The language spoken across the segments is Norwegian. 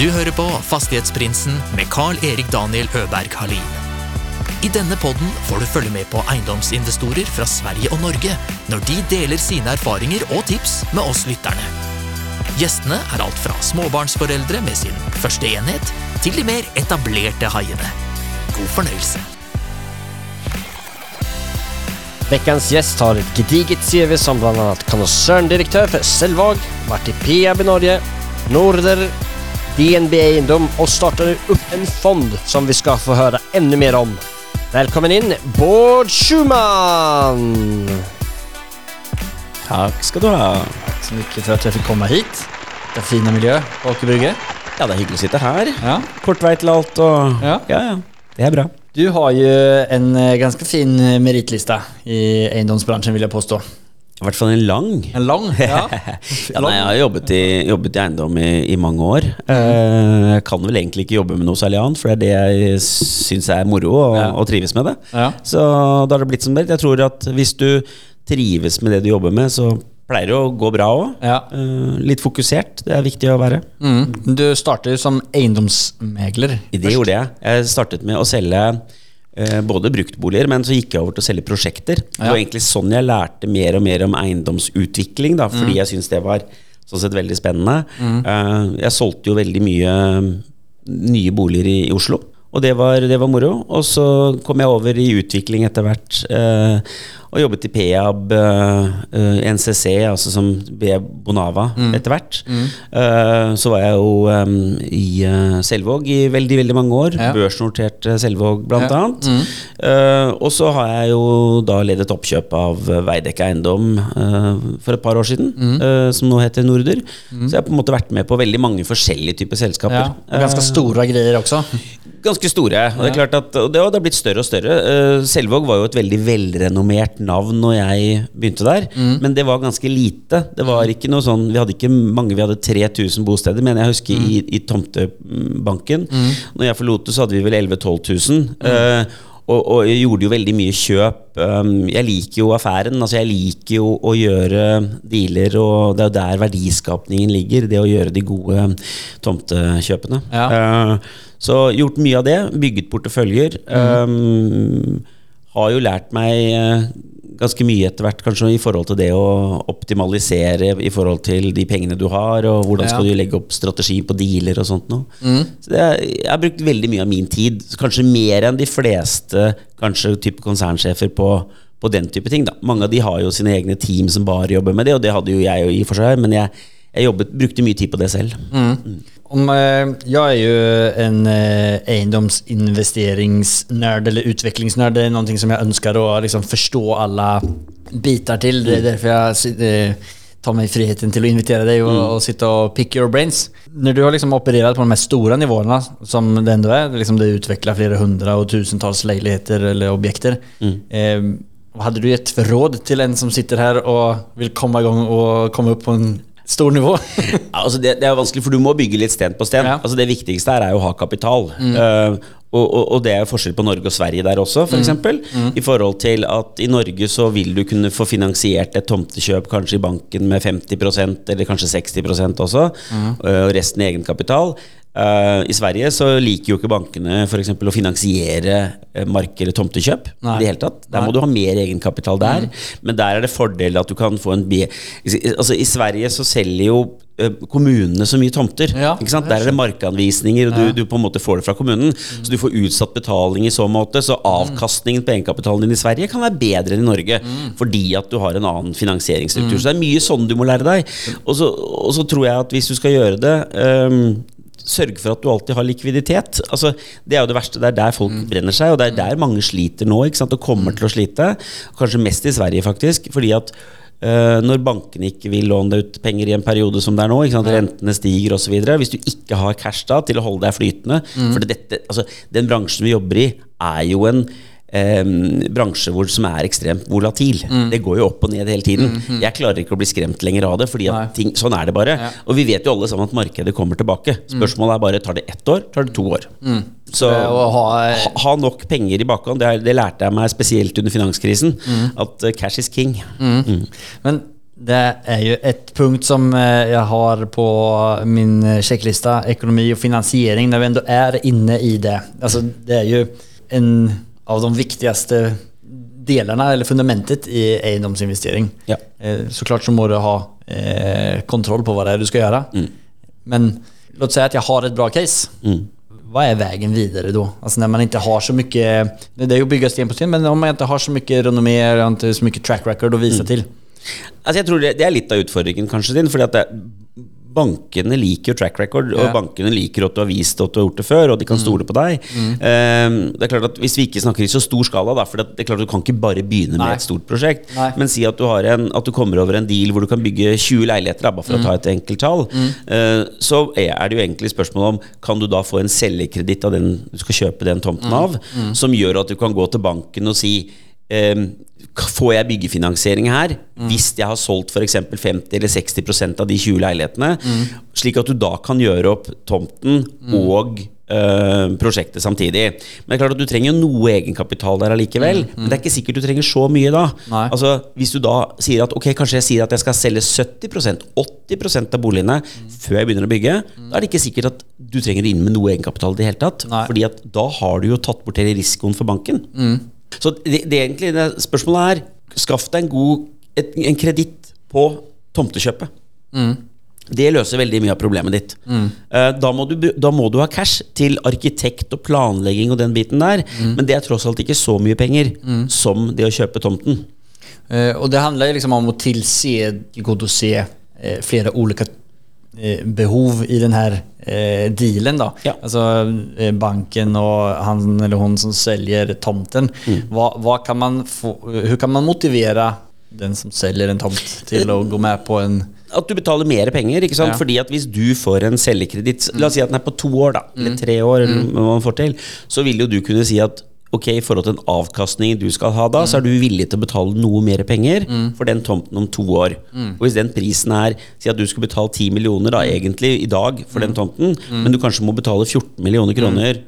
Du hører på Fastighetsprinsen med Carl-Erik Daniel Øberg Halin. I denne podden får du følge med på eiendomsinvestorer fra Sverige og Norge når de deler sine erfaringer og tips med oss lytterne. Gjestene er alt fra småbarnsforeldre med sin første enhet, til de mer etablerte haiene. God fornøyelse. Veckans gjest har et gediget CV som annet konserndirektør for Selvåg, vært i Peab i Norge, Norder, DNB Eiendom og starter opp en fond som vi skal få høre enda mer om. Velkommen inn, Bård Schumann! Takk skal du ha. Takk så mye for at jeg fikk komme hit. Det fine miljøet på Aker Brygge. Ja, det er hyggelig å sitte her. Ja. Kort vei til alt og Ja. ja, ja. Det er bra. Du har jo en ganske fin merittliste meritlista i eiendomsbransjen, vil jeg påstå. I hvert fall en lang. En lang, Ja. Ja, nei, jeg har jobbet i, jobbet i eiendom i, i mange år. Eh, Jeg kan vel egentlig ikke jobbe med noe særlig annet, for det er det jeg syns er moro, og, Ja. og trives med det. Ja. Så da har det blitt som det. Jeg tror at hvis du trives med det du jobber med, så pleier det å gå bra òg. Ja. Litt fokusert, det er viktig å være. Mm. Du starter som eiendomsmegler. Det gjorde jeg. Jeg startet med å selge eh, både bruktboliger, men så gikk jeg over til å selge prosjekter. Det var egentlig sånn jeg lærte mer og mer om eiendomsutvikling, da, fordi jeg syntes det var sånn sett veldig spennende. Eh, jeg solgte jo veldig mye mm, nye boliger i, i Oslo. Og det var, det var moro. Og så kom jeg over i utvikling etter hvert. Og jobbet i Peab, eh, eh, NCC, altså som B Bonava, etter hvert. Eh, så var jeg jo um, i uh, Selvåg i veldig, veldig mange år. Ja. Børsnotert Selvåg, blant Ja. annet. Eh, og så har jeg jo da ledet oppkjøp av Veidekke Eiendom for et par år siden, eh, som nå heter Norder. Så jeg har på en måte vært med på veldig mange forskjellige typer selskaper. Ja. Og ganske store greier også? Ganske store. Og det er klart at og det, og det har blitt større og større. Selvåg var jo et veldig velrenommert navn når jeg begynte der, men det var ganske lite. Det var ikke noe sånn Vi hadde ikke mange, vi hadde 3000 bosteder, men jeg husker i, i Tomtebanken. Når jeg forlot det, så hadde vi vel 11 000-12 000. eh, og, og jeg gjorde jo veldig mye kjøp. Um, jeg liker jo affæren. altså Jeg liker jo å gjøre dealer, og det er jo der verdiskapningen ligger. Det å gjøre de gode tomtekjøpene. Ja. Eh, så gjort mye av det. Bygget porteføljer. Um, har jo lært meg eh, ganske mye etter hvert, kanskje i forhold til det å optimalisere i forhold til de pengene du har, og hvordan skal du legge opp strategi på dealer og sånt noe. Så det, jeg har brukt veldig mye av min tid, kanskje mer enn de fleste kanskje type konsernsjefer på, på den type ting. Da. Mange av de har jo sine egne team som bare jobber med det, og det hadde jo jeg jo i og for seg, men jeg, jeg jobbet, brukte mye tid på det selv. Om, eh, jag är ju en eh, eiendomsinvesteringsnörd eller utvecklingsnörd. Det är någonting som jag önskar att liksom förstå alla bitar till. Det är därför jag si- eh, tar mig friheten till å invitere deg og, og sitte og pick your brains. Når du har liksom operert på de mest store nivåene, som det enda er, liksom det er utvikla flere hundre og tusentals leiligheter eller objekter. Eh, hadde hade du gitt råd til en som sitter her og vil komme i gang og komme opp på en stor nivå? Altså det, det er vanskelig, for du må bygge litt sten på sten. Ja. Altså Det viktigste her er jo å ha kapital. Eh, og, og, og det er forskjell på Norge og Sverige der også, f.eks. eksempel I forhold til at i Norge så vil du kunne få finansiert et tomtekjøp kanskje i banken med 50% eller kanskje 60% også, eh, og resten i egenkapital. Eh, I Sverige så liker jo ikke bankene for eksempel å finansiere uh, mark- eller tomtekjøp. Nei. i det hele tatt Der Nei. må du ha mer egenkapital der. Men der er det fordel at du kan få en B... Altså I Sverige så selger jo eh, kommunene så mye tomter. Ja? Der er det markanvisninger, og du, du på en måte får det fra kommunen. Så du får utsatt betaling i så måte. Så avkastningen på egenkapitalen din i Sverige kan være bedre enn i Norge. Fordi at du har en annen finansieringsstruktur. Så det er mye sånn du må lære deg. Og så, og så tror jeg at hvis du skal gjøre det ehm, Sørg for at du alltid har likviditet. Altså, det er jo det verste. Det er der folk brenner seg, og det er der mange sliter nå. Ikke sant? Og kommer til å slite. Kanskje mest i Sverige, faktisk. Fordi at Uh, når bankene ikke vil låne deg ut penger i en periode som det er nå, ikke sant? rentene stiger osv. Hvis du ikke har cash da til å holde deg flytende For dette, altså, den bransjen vi jobber i, er jo en eh, bransje hvor, som er ekstremt volatil. Det går jo opp og ned hele tiden. Jeg klarer ikke å bli skremt lenger av det, fordi ting, sånn er det bare. Ja. Og vi vet jo alle sammen at markedet kommer tilbake. Spørsmålet er bare tar det ett år, tar det to år. Så Eh, ha- ha, nok penger i bakhånd. Det, er, det lærte jeg meg spesielt under finanskrisen. At uh, cash is king. Men Det er jo et punkt som eh, jeg har på min sjekkliste, sjekklista, økonomi og finansiering, når vi enda er inne i det. Altså, det er jo en av de viktigste delene, eller fundamentet, i eiendomsinvestering. Ja. Eh, Så klart så må du ha eh, kontroll på hva det er du skal gjøre. Men låt si at jeg har et bra case. Hva er veien videre da? Altså når man ikke har så mye Det er jo å bygge sten på sten, men om man ikke har så mye renommé, ikke så mye track record å vise til. Altså jeg tror det, det er litt av utfordringen kanskje din, fordi at det, bankene liker jo track record, og Ja. bankene liker at du har vist at du har gjort det før, og de kan stole på deg. Eh, det er klart at Hvis vi ikke snakker i så stor skala, da, for det er klart at du kan ikke bare begynne med et stort prosjekt, Nei. men si at du, har en, at du kommer over en deal hvor du kan bygge 20 leiligheter, da, bare for å ta et enkelttall, eh, så er det jo egentlig spørsmålet om kan du da få en selgekreditt av den du skal kjøpe den tomten av, som gjør at du kan gå til banken og si Får jeg byggefinansiering her hvis jeg har solgt f.eks. 50 eller 60% av de 20 leilighetene? Slik at du da kan gjøre opp tomten og eh, prosjektet samtidig. Men det er klart at du trenger noe egenkapital der allikevel. Men det er ikke sikkert du trenger så mye da. Nei. Altså Hvis du da sier at ok, kanskje jeg sier at jeg skal selge 70% 80% av boligene før jeg begynner å bygge, da er det ikke sikkert at du trenger inn med noe egenkapital i det hele tatt. Nei. Fordi at da har du jo tatt bort hele risikoen for banken. Så det, det egentlig det spørsmålet er Skaff deg en god et, en kreditt på tomtekjøpet. Det løser veldig mye av problemet ditt. Mm. da, må du, da må du ha cash til arkitekt og planlegging og den biten der. Men det er tross alt ikke så mye penger som det å kjøpe tomten. Uh, og det handler liksom om å tilse, tilgodose uh, flere ulike eh, behov i den her eh, dealen. Da. Ja. Altså eh, banken og han eller hun som selger tomten. Hva, hva kan man få, hvordan kan man motivere den som selger en tomt til å gå med på en At du betaler mer penger. ikke sant? Ja. Fordi at hvis du får en selgerkreditt La oss si at den er på to år, da, eller tre år, eller hva man får til, så vil jo du kunne si at Ok, I forhold til den avkastningen du skal ha da, så er du villig til å betale noe mer penger for den tomten om to år. Og hvis den prisen er Si at du skulle betale 10 millioner da, egentlig i dag for den tomten, men du kanskje må betale 14 millioner kroner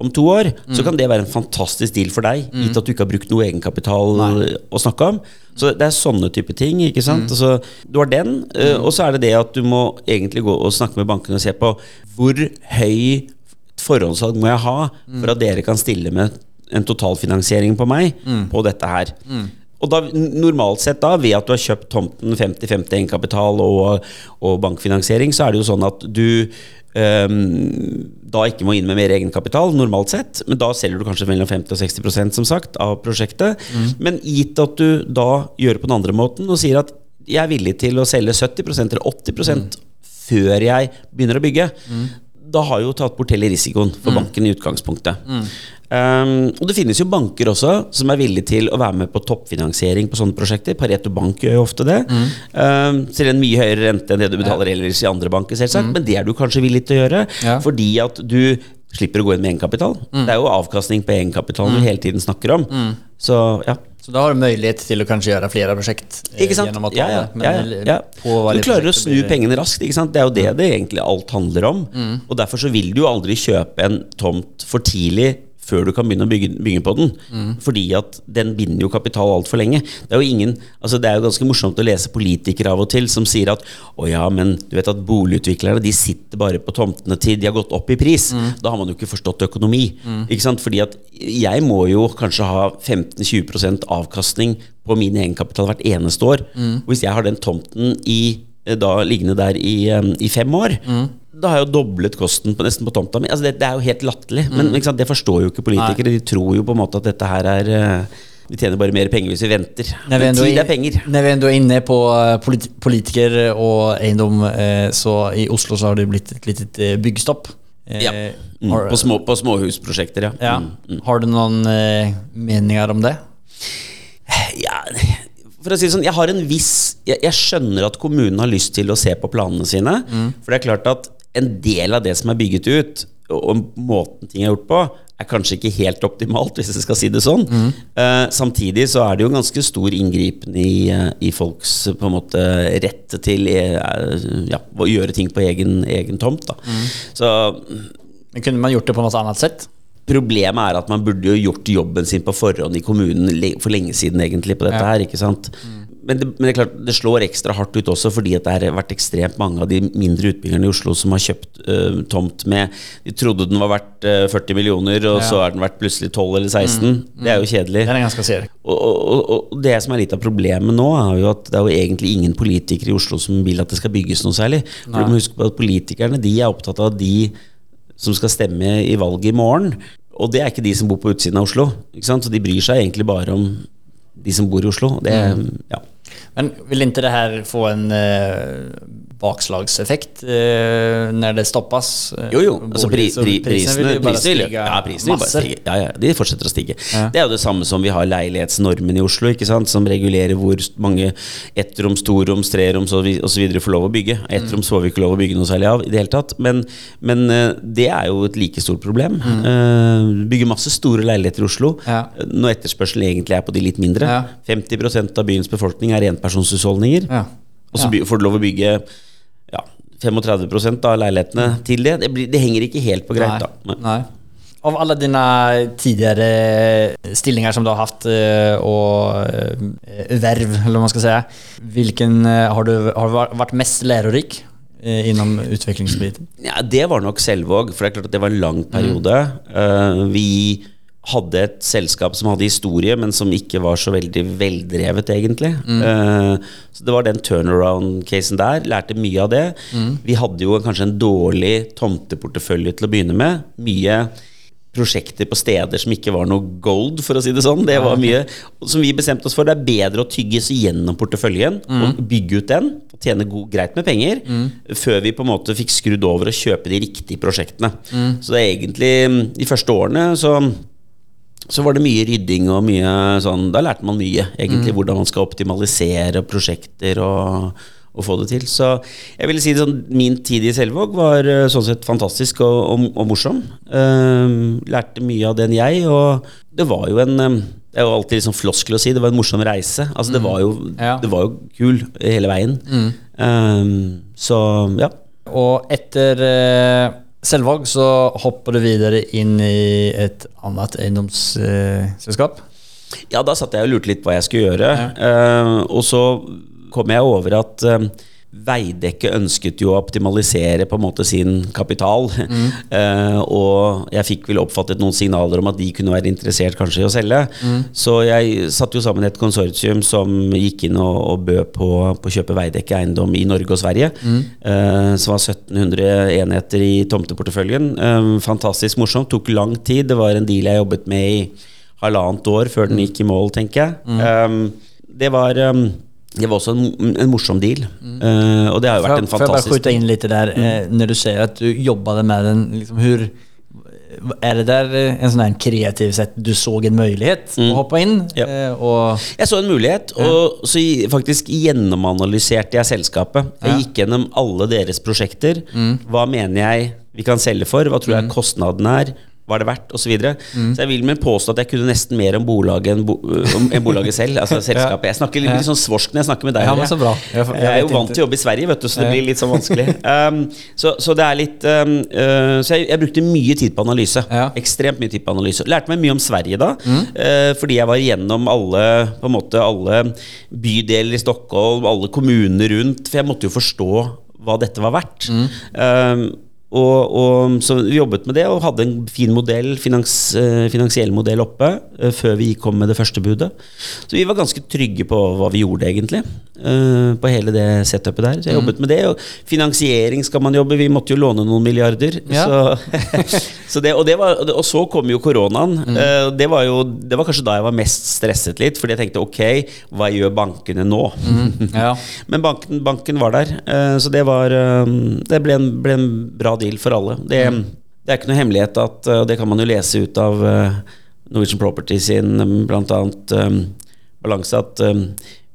om to år, så kan det være en fantastisk deal for deg, gitt at du ikke har brukt noe egenkapital å snakke om. Så det er sånne type ting. ikke sant? Altså, du har den, eh, og så er det det at du må egentlig gå og snakke med bankene og se på hvor høy forhåndssalg må jeg ha for at dere kan stille med en totalfinansiering på meg på dette her. Og da, normalt sett da, ved at du har kjøpt tomten 50-50 egenkapital og, og bankfinansiering, så er det jo sånn at du um, da ikke må inn med mer egenkapital, normalt sett. Men da selger du kanskje mellom 50 og 60% som sagt, av prosjektet. Men gitt at du da gjør det på den andre måten og sier at jeg er villig til å selge 70% eller 80 før jeg begynner å bygge, da har jo tatt bort hele risikoen for banken i utgangspunktet. Um, og det finnes jo banker også som er villige til å være med på toppfinansiering på sånne prosjekter. Pareto Bank gjør jo ofte det. Um, til en mye høyere rente enn det du betaler ellers i andre banker, selvsagt. Men det er du kanskje villig til å gjøre, Ja. fordi at du slipper å gå inn med egenkapital. Det er jo avkastning på egenkapitalen du hele tiden snakker om. Så ja. Så da har du mulighet til å kanskje gjøre flere prosjekt eh, Ikke sant? gjennom å ta Ja, ja, det. ja, ja. Du klarer å snu blir pengene raskt. Ikke sant? Det er jo det det egentlig alt handler om. Og derfor så vil du jo aldri kjøpe en tomt for tidlig før du kan begynne å bygge, bygge på den. Fordi at den binder jo kapital altfor lenge. Det er jo ingen Altså det er jo ganske morsomt å lese politikere av og til som sier at å ja, men du vet at boligutviklerne de sitter bare på tomtene til de har gått opp i pris. Da har man jo ikke forstått økonomi. Ikke sant? Fordi at jeg må jo kanskje ha 15-20% avkastning på min egenkapital hvert eneste år. Og hvis jeg har den tomten i, eh, da liggende der i, eh, i fem år, da har jeg jo doblet kosten på, nesten på tomta mi. Altså det, det er jo helt latterlig. Men sant? det forstår jo ikke politikere. De tror jo på en måte at dette her er eh, Vi tjener bare mer penger hvis vi venter. Men tid er penger. Når vi er inne på eh, polit politiker og egendom eh, så i Oslo så har det blitt et lite byggestopp. Eh, Ja. Mm, har, på, små, på småhusprosjekter, ja. ja. Mm. har du noen eh, meninger om det? ja, for å si det sånn, jeg har en viss jeg, jeg skjønner at kommunen har lyst til å se på planene sine. For det er klart at en del av det som er bygget ut, og, måten ting er gjort på, er kanskje ikke helt optimalt, hvis jeg skal si det sånn. Eh, samtidig så er det jo ganske stor inngripen i, eh, i folks på en måte rett til eh, ja, å gjøre ting på egen, egen tomt. Da. Så Men kunne man gjort det på noe annet sett? Problemet er at man burde jo gjort jobben sin på forhånd i kommunen for lenge siden, egentlig, på dette Ja. her. ikke sant? Men, det, men det, er klart, det slår ekstra hardt ut også fordi det har vært ekstremt mange av de mindre utbyggerne i Oslo som har kjøpt uh, tomt med De trodde den var verdt uh, 40 millioner, og Ja. så er den verdt plutselig 12 eller 16. Det er jo kjedelig. Det er. Og, og, og, det som er litt av problemet nå, er jo at det er jo egentlig ingen politikere i Oslo som vil at det skal bygges noe særlig. For du må huske på at Politikerne de er opptatt av de som skal stemme i valget i morgen. Og det er ikke de som bor på utsiden av Oslo. Ikke sant? Så de bryr seg egentlig bare om de som bor i Oslo. Det, ja. Men vil ikke det her få en eh, bakslagseffekt eh, når det stoppas? eh, Jo, jo. Altså, pri, pri, prisene vil jo bare prisene, stige ja, prisene vil bare stige. Ja, ja, de fortsetter å stige. Ja. Det er jo det samme som vi har leilighetsnormen i Oslo, ikke sant? som regulerer hvor mange ettroms, toroms, treroms osv. får lov å bygge. Ettroms får vi ikke lov å bygge noe særlig av i det hele tatt. Men, men eh, det er jo et like stort problem. Eh, bygger masse store leiligheter i Oslo Ja. når etterspørselen egentlig er på de litt mindre. Ja. 50% av byens befolkning er enpersonshusholdninger. Ja. Og så Ja. får du lov å bygge ja, 35% av leilighetene til det. Det, blir, det henger ikke helt på greip, da. Nej. Nej. Av alle dine tidligere stillinger som du har haft og och eh, eller hva man skal si, Vilken eh, har du har du varit mest lærerik? Innom utviklingsbiten? Ja, det var nok Selvåg, for det er klart at det var en lang periode. Eh, vi hadde et selskap som hadde historie, men som ikke var så veldig veldrevet, egentlig. Eh, så det var den turnaround-casen der. Lærte mye av det. Vi hadde jo kanskje en dårlig tomteportefølje til å begynne med. Mye prosjekter på steder som ikke var noe gold, for å si det sånn. Det var mye som vi bestemte oss for. Det er bedre å tygge seg gjennom porteføljen og bygge ut den og tjene god, greit med penger, før vi på en måte fikk skrudd over og kjøpe de riktige prosjektene. Så det er egentlig De første årene så så var det mye rydding og mye sånn Da lærte man mye, egentlig, hvordan man skal optimalisere prosjekter og, og få det til. Så jeg ville si det sånn min tid i Selvåg var eh, sånn sett fantastisk og, og, og morsom. Ehm, lærte mye av den jeg, og det var jo en ehm, Det er jo alltid liksom floskel å si, det var en morsom reise. Altså det var jo, Ja. det var jo kul hele veien. Ehm, så ja. Og etter eh, Selvåg så hopper du videre inn i et annet eiendomsselskap. Ja, da satt jeg og lurte litt på hva jeg skulle gjøre. Eh, og så kom jeg over at eh, Veidekke ønsket jo å optimalisere på en måte sin kapital. Eh, og jeg fikk vel oppfattet noen signaler om at de kunne være interessert kanskje i å selge. Så jeg satte jo sammen et konsortium som gikk inn og, og bød på, på å kjøpe Veidekke eiendom i Norge og Sverige. Eh, som var 1700 enheter i tomteporteføljen. Uh, fantastisk morsomt. Tok lang tid. Det var en deal jeg jobbet med i halvannet år før den gikk i mål, tenker jeg. Um, det var um, det var også en, en morsom deal. Uh, og det har jo for, vært en fantastisk får jeg bare skyte skjuta litt der, mm. eh, när du sier at du jobbet med den, liksom hur Er det där eh, en sånn kreativ sett du så en mulighet mm. å hoppe inn? Ja. Eh, och, Jeg så en mulighet, og så faktisk gjennomanalyserte jeg selskapet. Jeg Ja. gikk gjennom alle deres prosjekter. Hva mener jeg vi kan selge for? Hva tror jeg kostnaden er? Hva er det verdt? Og så, videre. så jeg vil vel påstå at jeg kunne nesten mer om bolaget enn bo, enn bolaget selv. Altså selskapet. Jeg snakker litt, litt sånn svorsk når jeg snakker med deg. Ja, men så bra. Jeg- jeg Jeg er jo vant til å jobbe i Sverige, vet du, så det blir litt sånn vanskelig. Um, så, så det er litt um, uh, Så jeg, jeg brukte mye tid på analyse. Ja. Ekstremt mye tid på analyse. Lærte meg mye om Sverige da, eh, fordi jeg var igjennom alle, på en måte, alle bydeler i Stockholm, alle kommuner rundt, for jeg måtte jo forstå hva dette var verdt. Um, og, og, så vi jobbet med det og hadde en fin modell, finans, eh, finansiell modell oppe eh, før vi kom med det første budet. Så vi var ganske trygge på hva vi gjorde, egentlig. eh, på hele det setupet der. Så jeg jobbet med det. Og finansiering skal man jobbe. Vi måtte jo låne noen milliarder. Ja. Så, så det, og, det var, og så kom jo koronaen. Mm. det, var jo, det var kanskje da jeg var mest stresset litt, fordi jeg tenkte ok, hva gjør bankene nå? ja. Men banken, banken var der, eh, så det, var, eh, det ble, en, ble en bra deal for alle. Det, det er ikke noe hemmelighet at og Det kan man jo lese ut av eh, Norwegian Property sin eh, blant annet eh, balanse at eh,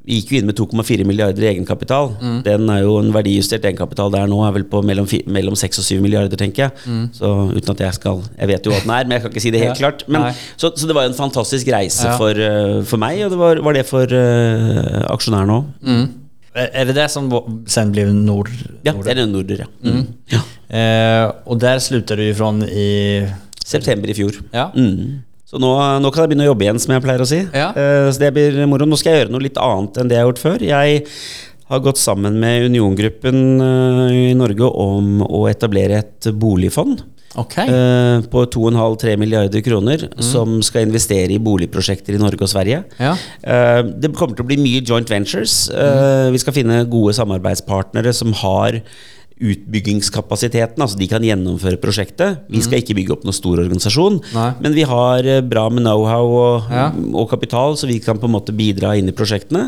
vi gikk jo inn med 2,4 milliarder i egenkapital. Den er jo en verdijustert egenkapital der nå er vel på mellom, mellom 6 og 7 milliarder, tenker jeg. Så uten at jeg skal Jeg vet jo hva den er, men jeg kan ikke si det helt Ja. klart. Men, så, så det var en fantastisk reise Ja. for, eh, for meg, og det var, var det for uh, aksjonærene òg. Mm. Är är det det som sen blir Nord? Ja, det er Norder, ja. Mm. ja. Eh, og der slutade du ifrån i... September i fjor. Ja. Mm. Så nå, nå kan jeg begynne å jobbe igjen, som jeg pleier å si. Ja. Uh, så det blir moro. Nå skal jeg gjøre noe litt annet enn det jeg har gjort før. Jeg har gått sammen med Uniongruppen uh, i Norge om å etablere et boligfond. Okay. Uh, på 2,5-3 milliarder kroner som skal investere i boligprosjekter i Norge og Sverige. Ja. Uh, det kommer til å bli mye joint ventures. Eh, vi skal finne gode samarbeidspartnere som har utbyggingskapasiteten, altså de kan gjennomføre prosjektet. Vi skal ikke bygge opp noen stor organisasjon, Nei. men vi har eh, bra med know-how og, Ja. og kapital, så vi kan på en måte bidra inn i prosjektene.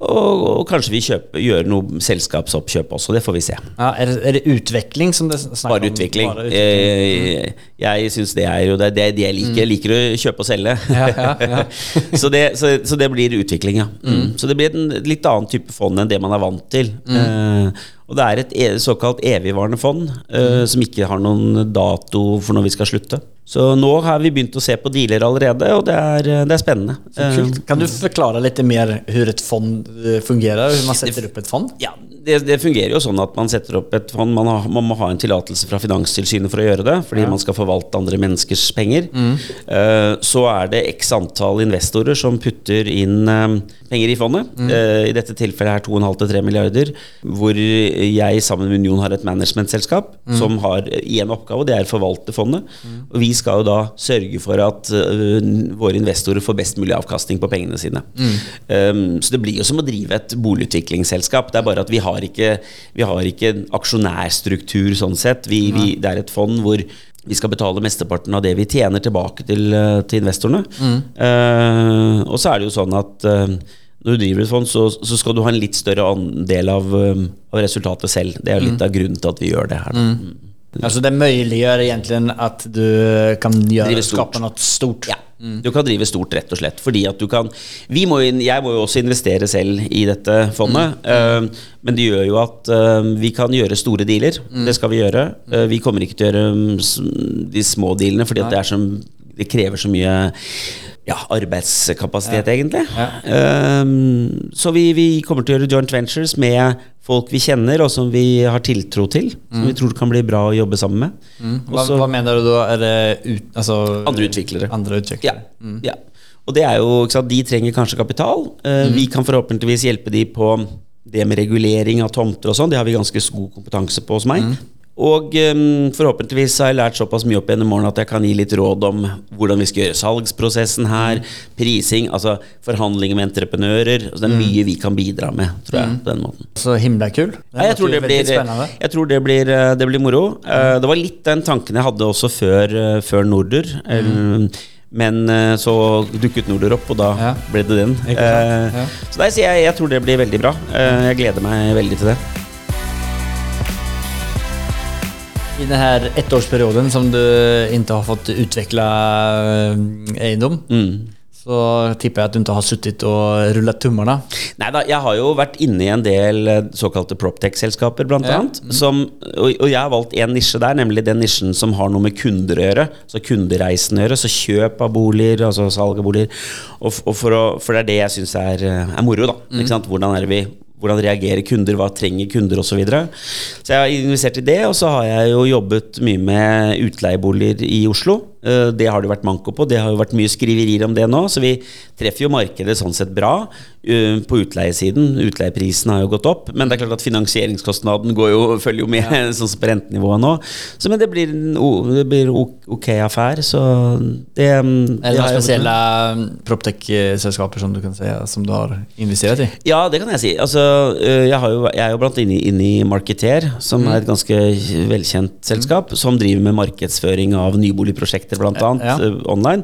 Og, og kanskje vi kjøper, gjør noe selskapsoppkjøp også, det får vi se. Ja, er, det, er det utvikling som det snakker Bare om? utvikling. Bare utvikling. Mm. jeg syns det er jo det, det, det jeg liker. Jeg liker å kjøpe og selge. Ja, ja, ja. så, det, så, så det blir utvikling, ja. Mm. Så det blir en litt annen type fond enn det man er vant til. Eh, og det er et e såkalt evigvarende fond uh, som ikke har noen dato for når vi skal slutte. Så nå har vi begynt å se på dealer allerede, og det er, det er spennende. Eh, Kan du forklare litt mer hvordan et fond eh, fungerer? Hvordan man setter opp et fond? Ja, det, det fungerer jo sånn at man setter opp et fond. Man, har, man må ha en tillatelse fra Finanstilsynet for å gjøre det, fordi man skal forvalte andre menneskers penger. Eh, så er det x antall investorer som putter inn uh, penger i fondet. Eh, I dette tilfellet er 2,5-3 milliarder, hvor jeg sammen med Union har et managementselskap som har én oppgave, og det er å forvalte fondet. Og vi skal jo da sørge for at våre investorer får best mulig avkastning på pengene sine. Um, så det blir jo som å drive et boligutviklingsselskap. Det er bare at vi har ikke, vi har ikke en aksjonærstruktur sånn sett. Vi, vi, det er et fond hvor vi skal betale mesteparten av det vi tjener tilbake til, eh, til investorene. Eh, og så er det jo sånn at uh, når du driver et fond, så, så skal du ha en litt større andel av, av resultatet selv. Det er jo litt av grunnen til at vi gjør det her. Da. Mm. Altså det muliggjør egentlig at du kan gjøre, skape stort. stort. Ja. Du kan drive stort, rett og slett. Fordi at du kan vi må, Jeg må jo også investere selv i dette fondet. eh, men det gjør jo at uh, vi kan gjøre store dealer. Det skal vi gjøre. Uh, vi kommer ikke til å gjøre mm, de små dealene, fordi det, så, det krever så mye ja, arbeidskapasitet, egentlig. Eh, så vi, vi kommer til å gjøre joint ventures med folk vi kjenner, og som vi har tiltro til. Som vi tror kan bli bra å jobbe sammen med. Mm. Hva, Også, hva, mener du da? Er det ut, altså, Andre utviklere. Andre utviklere. Ja, ja. Og det er jo, sant, De trenger kanskje kapital. Eh, Vi kan forhåpentligvis hjelpe de på det med regulering av tomter og sånn. Det har vi ganske god kompetanse på hos meg. Og um, forhåpentligvis har jeg lært såpass mye opp igjen i morgen at jeg kan gi litt råd om hvordan vi skal gjøre salgsprosessen her, prising, altså forhandlinger med entreprenører. Altså, det er mye vi kan bidra med, tror jeg, på den måten. Så himla kul. Ja, jeg, tror det blir, jeg tror det blir, eh, det blir moro. Uh, Det var litt den tanken jeg hadde også før, uh, før Norder. Um, Men eh, så dukket Norder opp, og da Ja. ble det den. Eh, Ja. Så sier jeg jeg tror det blir veldig bra. Eh, Jeg gleder meg veldig til det. I denne här ettårsperioden som du ikke har fått utvikla eiendom, Mm. så tipper jeg at du ikke har sittet og rullet tummarna. Nei da, jeg har jo vært inne i en del eh, såkalte Proptech-selskaper, blant Ja. annet. Som, og, og jeg har valgt én nisje der, nemlig den nisjen som har noe med kunder å gjøre. Så kundereisen å gjøre. Så kjøp av boliger, altså salg av boliger. Og, og for, å, for det er det jeg syns er, eh, er moro, da. Sant? Hvordan er det vi hvordan reagerer kunder, hva trenger kunder osv. Så, videre. så jeg har investert i det, og så har jeg jo jobbet mye med utleieboliger i Oslo. Eh, Det har det vært manko på. Det har jo vært mye skriverier om det nå, så vi treffer jo markedet sånn sett bra eh, på utleiesiden. Utleieprisen har jo gått opp, men det er klart at finansieringskostnaden går jo, følger jo med, sånn som på rentenivået nå. Så, men det blir en det blir ok affære, så det, er det noen jeg- speciella proptech-sällskaper som du kan säga som du har investert i? Ja, det kan jeg si. Altså, øh, jeg, har jo, jeg er jo blant inne, inne i Marketer, som er et ganske velkjent selskap, som driver med markedsføring av nyboligprosjekter, blant annet, Ja. øh, online.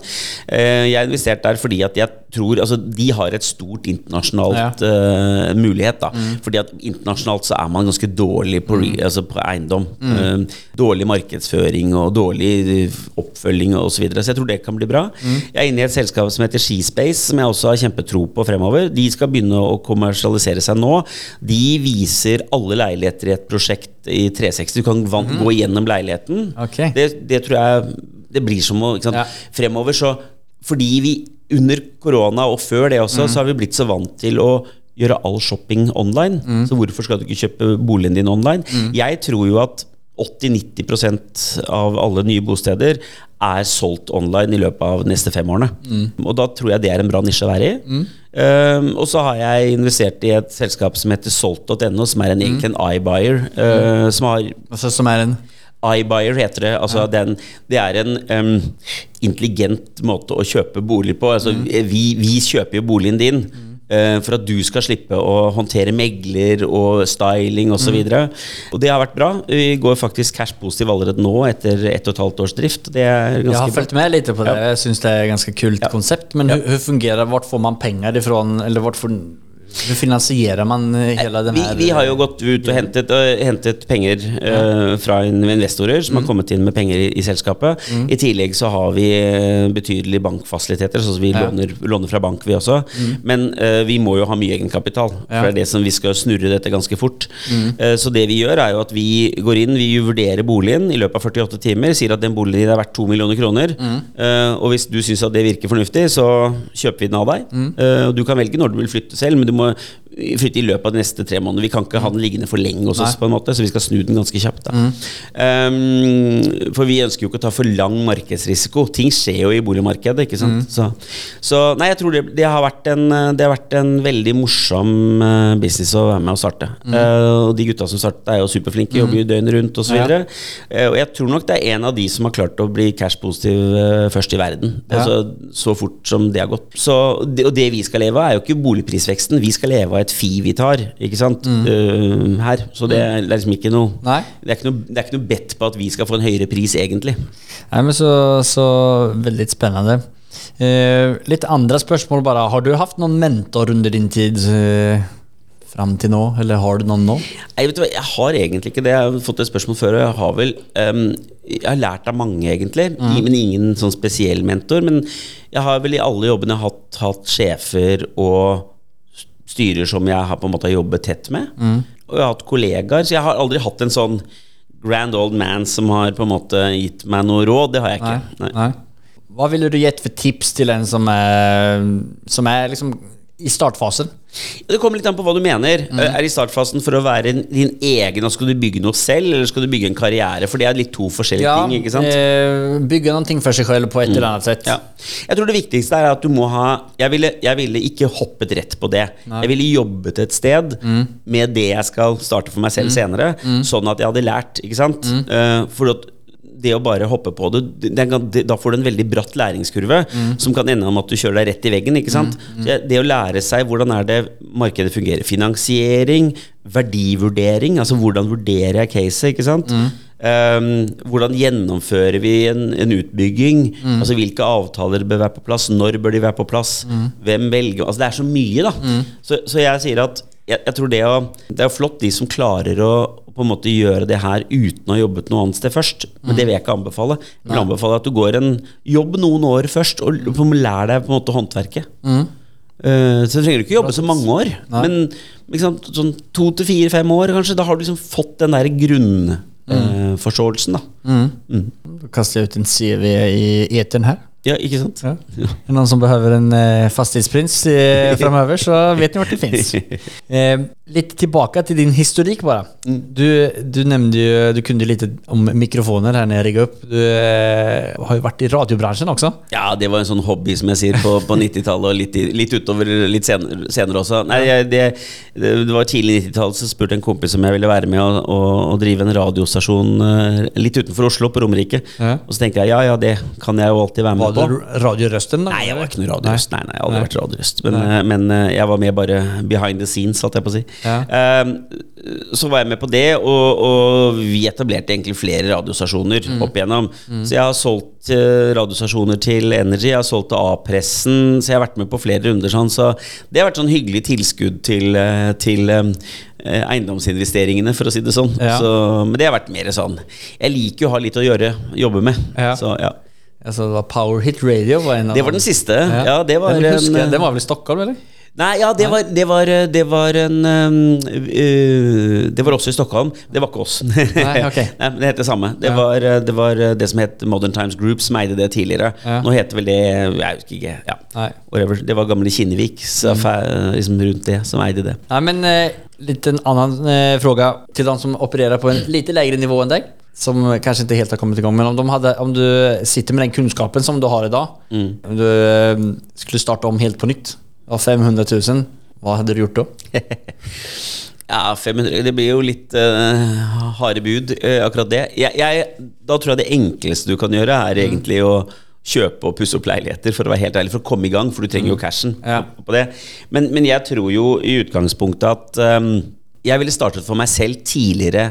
Eh, Jeg har investert der fordi at jeg tror Altså, de har et stort internasjonalt øh, mulighet, da. Fordi at internasjonalt så er man ganske dårlig på, mm. altså på eiendom. Eh, dårlig markedsføring og dårlig oppfølging osv. så videre. Så jeg tror det kan bli bra. Jeg er inne i et selskap som heter Skispace, som jeg også har kjempetro på fremover. De skal begynne å kommersialisere seg nå. De viser alle leiligheter i et prosjekt i 360. Du kan van- gå gjennom leiligheten. Okay. Det, det tror jeg det blir som å? Ja. Fremover så Fordi vi under korona og før det også, så har vi blitt så vant til å gjøre all shopping online. Så hvorfor skal du ikke kjøpe boligen din online? Jeg tror jo at 80-90% av alle nye bosteder er solgt online i løpet av de neste fem årene. Og da tror jeg det er en bra nisje å være i. Um, og så har jeg investert i et selskap som heter solgt.no, som er en, egentlig en iBuyer. Uh, som har Altså, som er en iBuyer heter det. Altså den, det er en um, intelligent måte å kjøpe bolig på. Altså, vi, vi kjøper jo boligen din. eh, for at du skal slippe å håndtere megler og styling osv. Og, så og det har vært bra. Vi går faktisk cash positiv allerede nå etter ett og et halvt års drift. Det er jeg har fulgt med litt på det. Jeg syns det er et ganske kult ja. konsept. Men hvordan hur fungerar Hvor får man penger ifra? Eller hvor får, hur finansierar man eh, hela den Vi, här... vi har jo gått ut og hentet, og hentet penger uh, fra investorer som har kommet inn med penger i, i selskapet. I tillegg så har vi betydelige bankfasiliteter, så vi låner, låner fra bank, vi også. Men uh, vi må jo ha mye egenkapital, for Ja. det er det som vi skal snurre dette ganske fort. Uh, så det vi gjør, er jo at vi går inn, vi vurderer boligen i løpet av 48 timer, sier at den boligen er verdt 2 millioner kroner, Eh, og hvis du syns at det virker fornuftig, så kjøper vi den av deg. Eh, og du kan velge når du vil flytte selv, men du må uma flytte i løpet av de neste tre månedene. Vi kan ikke ha den liggende for lenge hos oss, Nei. på en måte, så vi skal snu den ganske kjapt. Da. Um, for vi ønsker jo ikke å ta for lang markedsrisiko. Ting skjer jo i boligmarkedet, ikke sant. Så, så nei, jeg tror det, det, har vært en, det har vært en veldig morsom eh, business å være med og starte. Eh, og de gutta som startet, er jo superflinke, jobber jo døgnet rundt osv. Ja. Uh, og jeg tror nok det er en av de som har klart å bli cash-positiv uh, først i verden. Ja. Altså så fort som det har gått. Så, det, og det vi skal leve av, er jo ikke boligprisveksten. Vi skal leve av et fi vi tar, ikke sant, eh, her. Så det er liksom ikke noe Nei. det er ikke noe, det er ikke noe bedt på at vi skal få en høyere pris, egentlig. Nei, men så, så veldig spennende. Uh, litt andre spørsmål bare. Har du haft noen mentor under din tid eh, fram til nå? Eller har du noen nå? Jeg, vet hva, Jeg har egentlig ikke det. Jeg har fått et spørsmål før. og Jeg har vel um, Jeg har lært av mange, egentlig. mm. Men ingen sånn spesiell mentor. Men jeg har vel i alle jobbene hatt, hatt sjefer og styrer som jeg har på en måte jobbet tett med. Og jeg har hatt kollegaer, så jeg har aldri hatt en sånn grand old man som har på en måte gitt meg noe råd. Det har jeg ikke. Nei. Nei. Hva ville du gitt for tips til en som er, som er liksom i startfasen? Det kommer litt an på hva du mener. Er i startfasen for å være din egen, og skal du bygge noe selv, eller skal du bygge en karriere? For det er litt to forskjellige ting, ikke sant? eh, bygga någonting for seg selv på ett eller annet sett. Ja. Jeg tror det viktigste er at du må ha Jeg ville, jeg ville ikke hoppet rett på det. Jeg ville jobbet et sted med det jeg skal starte for meg selv senere, sånn at jeg hadde lært, ikke sant? Uh, for at det å bare hoppe på det, det det- da får du en veldig bratt læringskurve som kan ende om at du kjører deg rett i veggen. ikke sant? Så jeg- Det å lære seg hvordan er det markedet fungerer. Finansiering, verdivurdering, altså hvordan vurderer jeg caset, ikke sant? Um, hvordan gjennomfører vi en, en utbygging? Altså Hvilke avtaler bør være på plass? Når bør de være på plass? Hvem velger Altså Det er så mye, da. Så, så jeg sier at jeg, jeg tror det, å, det er flott de som klarer å på en måte gjøre det her uten å ha jobbet noe annet sted først. Men det vil jeg ikke anbefale. Jeg vil anbefale at du går en jobb noen år først, og lær deg på en måte håndverket. Eh, så trenger du ikke jobbe så mange år, men liksom, sånn to til fire-fem år kanskje. Da har du liksom fått den der grunnforståelsen, da. Då kaster jeg ut en CV i eteren här. Ja, ikke sant? Ja. Det någon som behøver en eh, fastighetsprins eh, framover, så vet ni hvor det fins. Eh, litt tilbake til din historik bare. Du, du nevnte jo du kunde litt om mikrofoner her nede jag riggade upp. Du eh, har jo vært i radiobransjen også. Ja, det var en sånn hobby, som jeg sier, på, på 90-tallet, og litt, i- litt utover litt senere, senere også. Nei, jeg, det, det, det var tidlig 90-tall, så spurte en kompis om jeg ville være med og, og, og drive en radiostasjon eh, litt utenfor Oslo, på Romerike. Ja. Og så tenkte jeg ja, ja, det kan jeg jo alltid være med du på. radiorösten då? Nei, jeg var ikke noe radiorøst. Nei, nei, jeg har aldri vært radiorøst. Men, eh, men eh, jeg var med bare behind the scenes, satt jeg på å si. Ja. Um, så var jeg med på det, og, og vi etablerte egentlig flere radiostasjoner Mm. opp igjennom. Så jeg har solgt eh, radiostasjoner til Energy, jeg har solgt til A-pressen, så jeg har vært med på flere runder sånn. Så det har vært sånn hyggelig tilskudd til, til eh, eiendomsinvesteringene, for å si det sånn. Ja. Så, men det har vært mer sånn Jeg liker jo å ha litt å gjøre, jobbe med. Ja. Så ja. Alltså det var Power Hit Radio var en av Det var den siste. Ja, det var jeg husker en, den var vel i Stockholm eller? Nei, ja, det var, det var, det var en uh, Det var også i Stockholm. Det var ikke oss. Nei, okay. Nei, det het det samme. Det, Ja. var, det var det som het Modern Times Group, som eide det tidligere. Ja. Nå heter vel det Jeg husker ikke. Ja. Det var gamle Kinnevik Mm. liksom rundt det, som eide det. Nei, men uh, litt en annen uh, fråga til han som opererer på en lite lägre nivå enn dig. Som kanskje ikke helt har kommet i gang. Men om, de hadde, om du sitter med den kunnskapen som du har i dag, Mm. om du eh, skulle starte om helt på nytt av 500 000, hva hadde du gjort da? Ja, 500 Det blir jo litt uh, harde bud, uh, akkurat det. Jeg, jeg, da tror jeg det enkleste du kan gjøre, Mm. er egentlig å kjøpe og pusse opp leiligheter, for å være helt ærlig, for å komme i gang, for du trenger jo cashen Mm. Ja. på, det. Men, men jeg tror jo i utgangspunktet at um, jeg ville startet for meg selv tidligere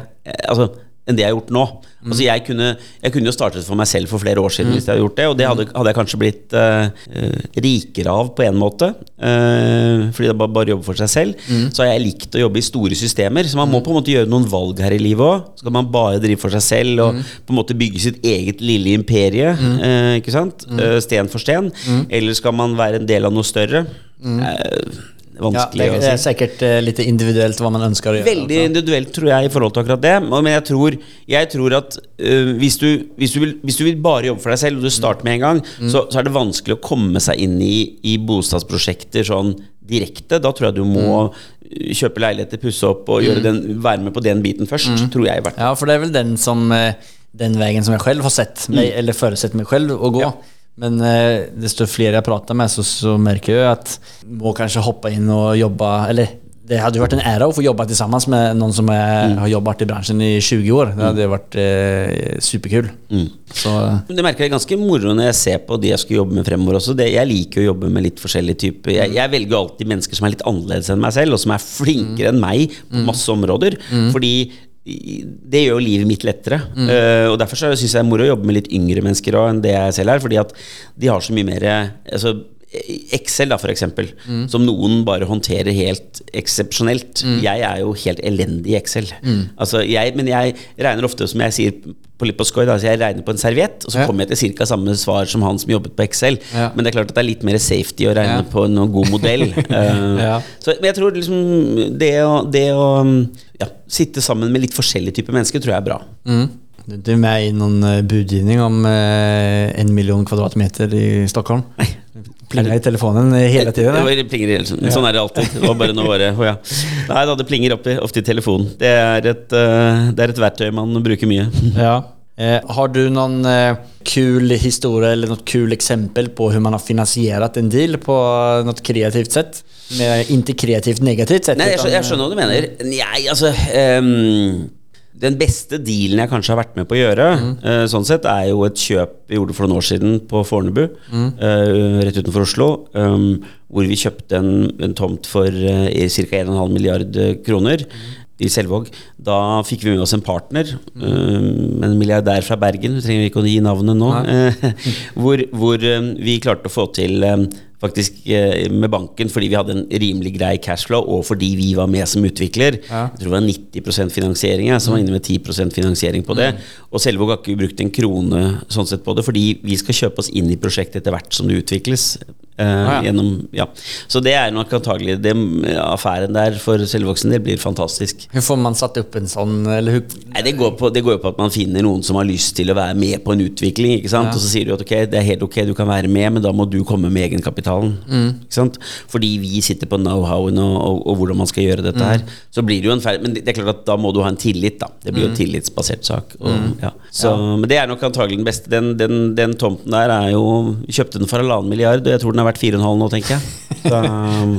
altså, enn det jeg har gjort nå. Mm. Altså, jeg, kunne, jeg kunne jo startet for meg selv for flere år siden hvis jeg hadde gjort det, og det hadde, hadde jeg kanskje blitt eh, rikere av på en måte. uh, fordi det bare, bare jobber for seg selv. Mm. Så har jeg likt å jobbe i store systemer, så man må på en måte gjøre noen valg her i livet òg. Skal man bare drive for seg selv og Mm. på en måte bygge sitt eget lille imperie, uh, ikke sant? Mm. Sten for sten? Eller skal man være en del av noe større? Eh, Ja, det, det er sikkert uh, litt individuelt hva man ønsker å gjøre. Veldig også. individuelt, tror jeg, i forhold til akkurat det. Men jeg tror, jeg tror at uh, hvis, du, hvis, du vil, hvis du vil bare jobbe for deg selv, og du starter med en gang, så, så er det vanskelig å komme seg inn i, i bostadsprosjekter sånn direkte. Da tror jeg du må mm. kjøpe leiligheter, pusse opp og gjøre den, være med på den biten først. Tror jeg i hvert fall. Ja, for det er vel den, som, eh, den veien som jeg selv har sett meg, eller forutsett meg selv å gå. Ja. Men eh, desto flere jeg prater med, så, så merker jeg at må kanskje hoppe inn og jobbe Eller det hadde jo vært en ære å få jobbe sammen med noen som er, har jobbet i bransjen i 20 år. Det hadde vært eh, superkul. Så Det merker jeg ganske moro når jeg ser på de jeg skal jobbe med fremover også. Det, jeg liker å jobbe med litt forskjellige typer. Jeg, jeg velger alltid mennesker som er litt annerledes enn meg selv, og som er flinkere enn meg på masse områder. Fordi det gjør jo livet mitt lettere. Eh, og Derfor syns jeg det er moro å jobbe med litt yngre mennesker også, enn det jeg selv er. Fordi at de har så mye mer altså, Excel, da, for eksempel, som noen bare håndterer helt eksepsjonelt. Jeg er jo helt elendig i Excel. Altså, jeg, men jeg regner ofte, som jeg sier på skoj, da, så jeg regner på en serviett, og så Ja. kommer jeg til ca. samme svar som han som jobbet på Excel. Ja. Men det er klart at det er litt mer safety å regne Ja. på en god modell. uh, Ja. så, men jeg tror liksom det å, det å ja, sitte sammen med litt forskjellige typer mennesker tror jeg er bra. mm. Du er med i noen eh, budgivning om eh, en million kvadratmeter i Stockholm? Plinga i telefonen hele tiden? Det da? var plinger hele tiden. Sånn er det alltid. Det var bare noe bare, oh ja. Nei da, det plinger oppi, ofte i telefonen. Det er, et, eh, det er et verktøy man bruker mye. Ja. Eh, har du noen eh, kul historie eller noe kul eksempel på hvordan man har finansiert en deal på noe kreativt sett? Med, ikke kreativt negativt sett. Nei, jeg, skjønner, jeg skjønner hva du mener. Nei, altså ehm, Den beste dealen jeg kanskje har vært med på å gjøre, eh, sånn sett, er jo et kjøp vi gjorde for noen år siden på Fornebu, eh, rett utenfor Oslo, um, hvor vi kjøpte en, en tomt for uh, ca. 1,5 milliard kroner. I Selvåg. Da fikk vi med oss en partner, um, en milliardær fra Bergen, vi trenger ikke å gi navnet nå, eh, hvor, hvor um, vi klarte å få til eh, faktisk eh, med banken fordi vi hadde en rimelig grei cashflow, og fordi vi var med som utvikler. Ja. Jeg tror det var 90% finansiering, jeg, som var inne med 10% finansiering på det. Og Selvåg har ikke brukt en krone sånn sett på det, fordi vi skal kjøpe oss inn i prosjektet etter hvert som det utvikles. Eh, ja. gjennom, ja. Så det er nok antagelig det, affæren der for Selvåg sin del blir fantastisk. Hvordan får man satt opp en sånn? eller? Nei, det, går på, det går jo på at man finner noen som har lyst til å være med på en utvikling. Ikke sant? Og så sier du at ok, det er helt ok, du kan være med, men da må du komme med egenkapitalen. Ikke sant? Fordi vi sitter på know-howen og, og, og hvordan man skal gjøre dette her. Så blir det jo en feil Men det er klart at da må du ha en tillit, da. Det blir jo en tillitsbasert sak. Og, ja. Så, Men det er nok antagelig den beste. Den, den, den tomten der er jo Kjøpte den for halvannen milliard, og jeg tror den er verdt 4,5 nå, tenker jeg. Så,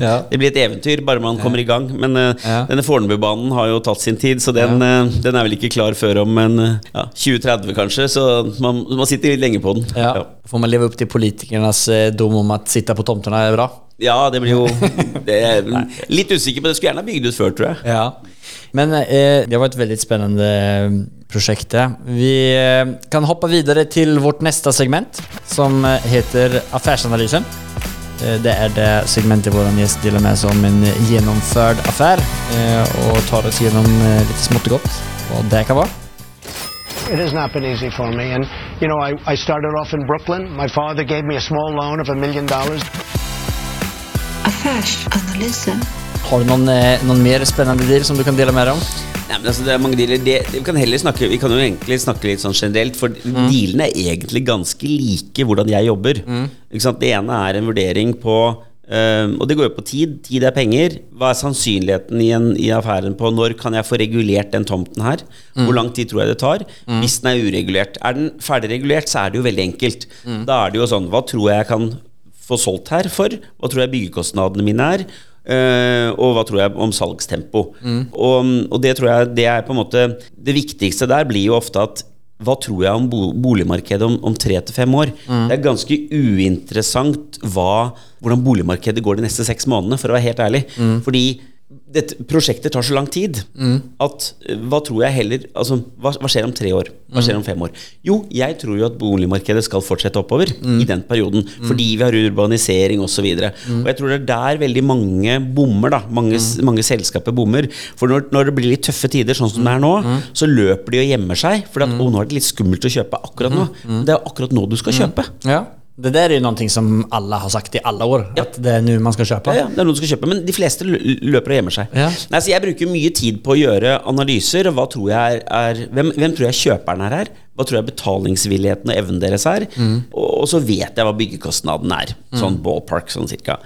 Ja. Det blir et eventyr, bare man kommer i gang. Men uh, Ja. denne Fornebubanen har jo tatt sin tid, så den, uh, den er vel ikke klar før om en eh, ja, 2030 kanskje. Så man, man sitter litt lenge på den. Ja. Får man leve opp til politikernas eh, dom om at sitte på tomtene er bra? Ja, det blir jo det er, Litt usikker på det. Skulle gjerne ha bygd ut før, tror jeg. Ja. Men eh, det var et veldig spennende prosjekt. Vi eh, kan hoppe videre til vårt neste segment som eh, heter Affärsanalysen. Eh, Det er det segmentet vår gäst deler med seg om en gjennomført affære og tar oss gjennom litt smått og godt hva det kan være. It has not been easy for me. And, you know, I, I started off in Brooklyn. My father gave me a small loan of a million dollars. Affärsanalysen. Har du noen, noen mer spennende deal som du kan dele med dig om? Nei, men altså, det er mange dealer det, Vi kan heller snakke Vi kan jo egentlig snakke litt sånn generelt, for dealene er egentlig ganske like hvordan jeg jobber. Ikke sant? Det ene er en vurdering på um, og det går jo på tid. Tid er penger. Hva er sannsynligheten i, en, i affæren på når kan jeg få regulert den tomten her? Hvor lang tid tror jeg det tar? Hvis den er uregulert. Er den ferdig regulert, så er det jo veldig enkelt. Da er det jo sånn Hva tror jeg jeg kan få solgt her for? Hva tror jeg byggekostnadene mine er? Eh, og hva tror jeg om salgstempo? Og, og det tror jeg det er på en måte Det viktigste der blir jo ofte at hva tror jeg om boligmarkedet om, om tre til fem år? Det er ganske uinteressant hva, hvordan boligmarkedet går de neste seks månedene, for å være helt ærlig. Fordi dette prosjektet tar så lang tid at eh, hva tror jeg heller altså, hva, hva skjer om tre år? Hva skjer om fem år? Jo, jeg tror jo at boligmarkedet skal fortsette oppover i den perioden. Fordi vi har urbanisering osv. Og, så og jeg tror det er der veldig mange bommer. da Mange, s- mange selskaper bommer. For når, når det blir litt tøffe tider, sånn som det er nå, så løper de og gjemmer seg. For at, å, nå er det litt skummelt å kjøpe akkurat nå. Det er akkurat nå du skal kjøpe. Ja. Det der er jo noe som alle har sagt i alle år. Ja. at det er nå man skal kjøpe. Ja, ja, det er noe du skal kjøpe, men de fleste løper og gjemmer seg. Ja. Nei, så jeg bruker mye tid på å gjøre analyser. Hva tror jeg er, hvem, hvem tror jeg kjøperen er her? Hva tror jeg betalingsvilligheten og evnen deres er? Og, og så vet jeg hva byggekostnaden er. Sånn ballpark, sånn cirka.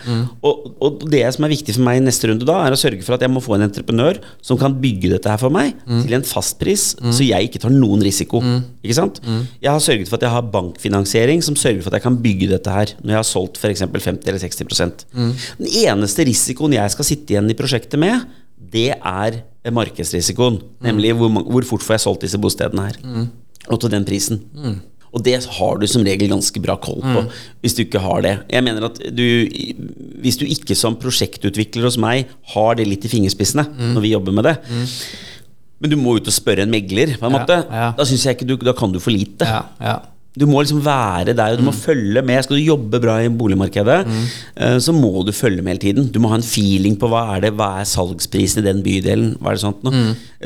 Og, og det som er viktig for meg i neste runde da, er å sørge for at jeg må få en entreprenør som kan bygge dette her for meg til en fast pris, så jeg ikke tar noen risiko. Ikke sant? Jeg har sørget for at jeg har bankfinansiering som sørger for at jeg kan bygge dette her når jeg har solgt f.eks. 50 eller 60 mm. Den eneste risikoen jeg skal sitte igjen i prosjektet med, det er markedsrisikoen. Nemlig hvor, hvor fort får jeg solgt disse bostedene her. Og til den prisen. Og det har du som regel ganske bra koll på, hvis du ikke har det. Jeg mener at du, Hvis du ikke som prosjektutvikler hos meg har det litt i fingerspissene når vi jobber med det, men du må ut og spørre en megler, på en måte, ja. da synes jeg ikke du, da kan du for lite. Ja, ja. Du må liksom være der, og du må følge med. Skal du jobbe bra i boligmarkedet, mm. så må du følge med hele tiden. Du må ha en feeling på hva er det, hva er salgsprisen i den bydelen. Hva er det sånt nå?